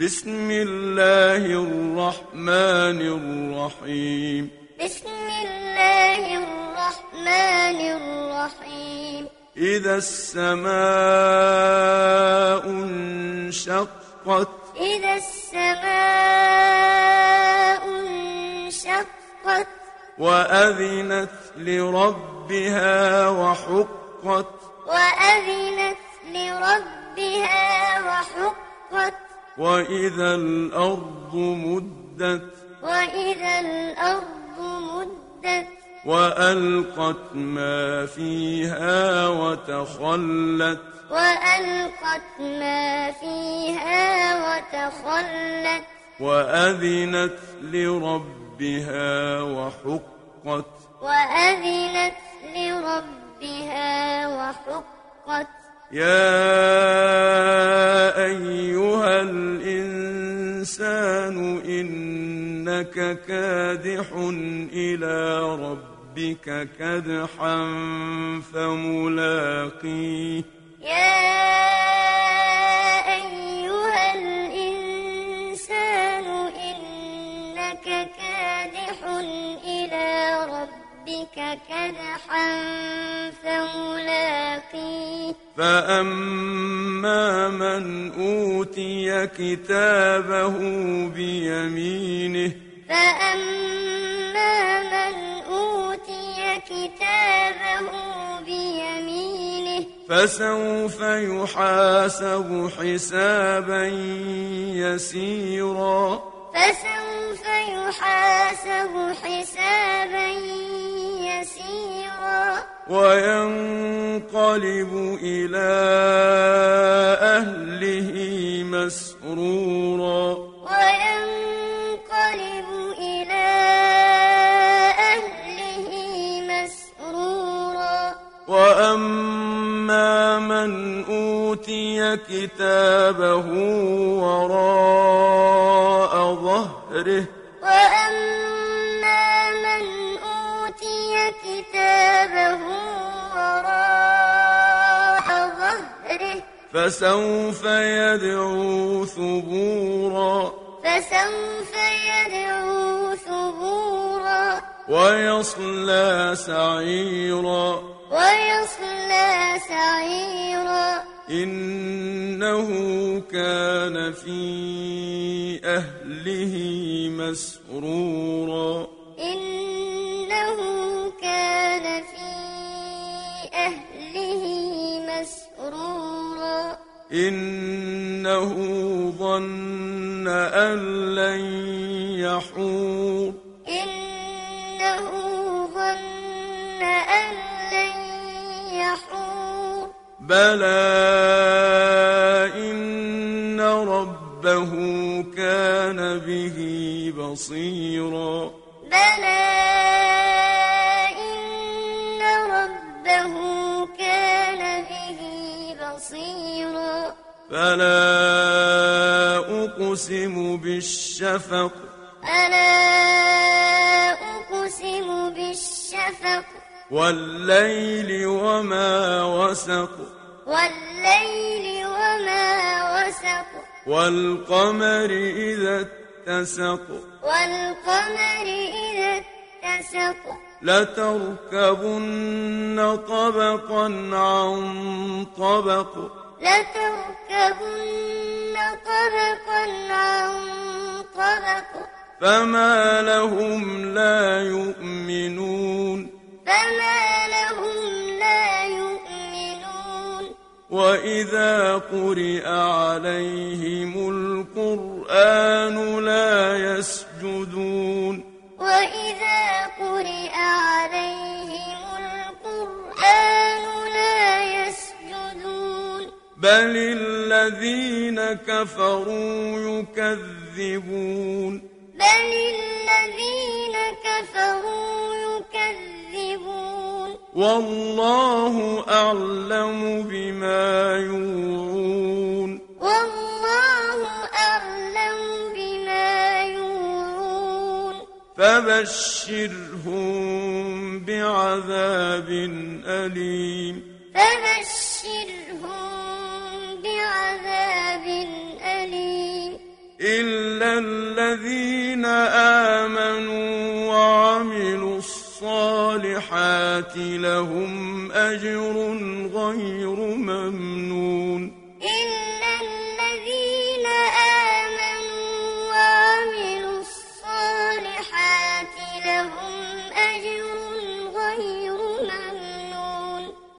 بسم الله الرحمن الرحيم بسم الله الرحمن الرحيم إذا السماء انشقت. إذا السماء انشقت. وأذنت لربها وحقت. وأذنت لربها وحقت. وإذا الأرض مدت وإذا الأرض مدت وألقت ما فيها وتخلت وألقت ما فيها وتخلت وأذنت لربها وحقت وأذنت لربها وحقت يا أيها الإنسان إنك كادح إلى ربك كدحا فملاقيه ربك كدحا فملاقيه. فأما من أوتي كتابه بيمينه فأما من أوتي كتابه بيمينه. فسوف يحاسب حسابا يسيرا. فسوف يحاسب حسابا يسيرا. وينقلب إلى أهله مسرورا. وينقلب إلى أهله مسرورا. وأما من أوتي كتابه وراء ظهره فسوف يدعو ثبورا. فسوف يدعو ثبورا. ويصلى سعيرا. ويصلى سعيرا. إنه كان في أهله مسرورا. إنه ظن أن لن يحور. إنه ظن أن لن يحور. بلى إن ربه كان به بصيرا. بلى إن ربه كان به بصيرا. فلا أقسم بالشفق. ألا أقسم بالشفق. والليل وما وسق. والليل وما وسق. والقمر إذا اتسق. والقمر إذا اتسق. لتركبن طبقا عن طبق. لتركبن طبقا عن طبق. فما لهم لا يؤمنون. فما لهم لا يؤمنون. وإذا قرئ عليهم القرآن بل الذين كفروا يكذبون بل الذين كفروا يكذبون والله أعلم بما يوعون والله أعلم بما يوعون فبشرهم بعذاب أليم فبشرهم وعملوا الصالحات لهم أجر غير ممنون.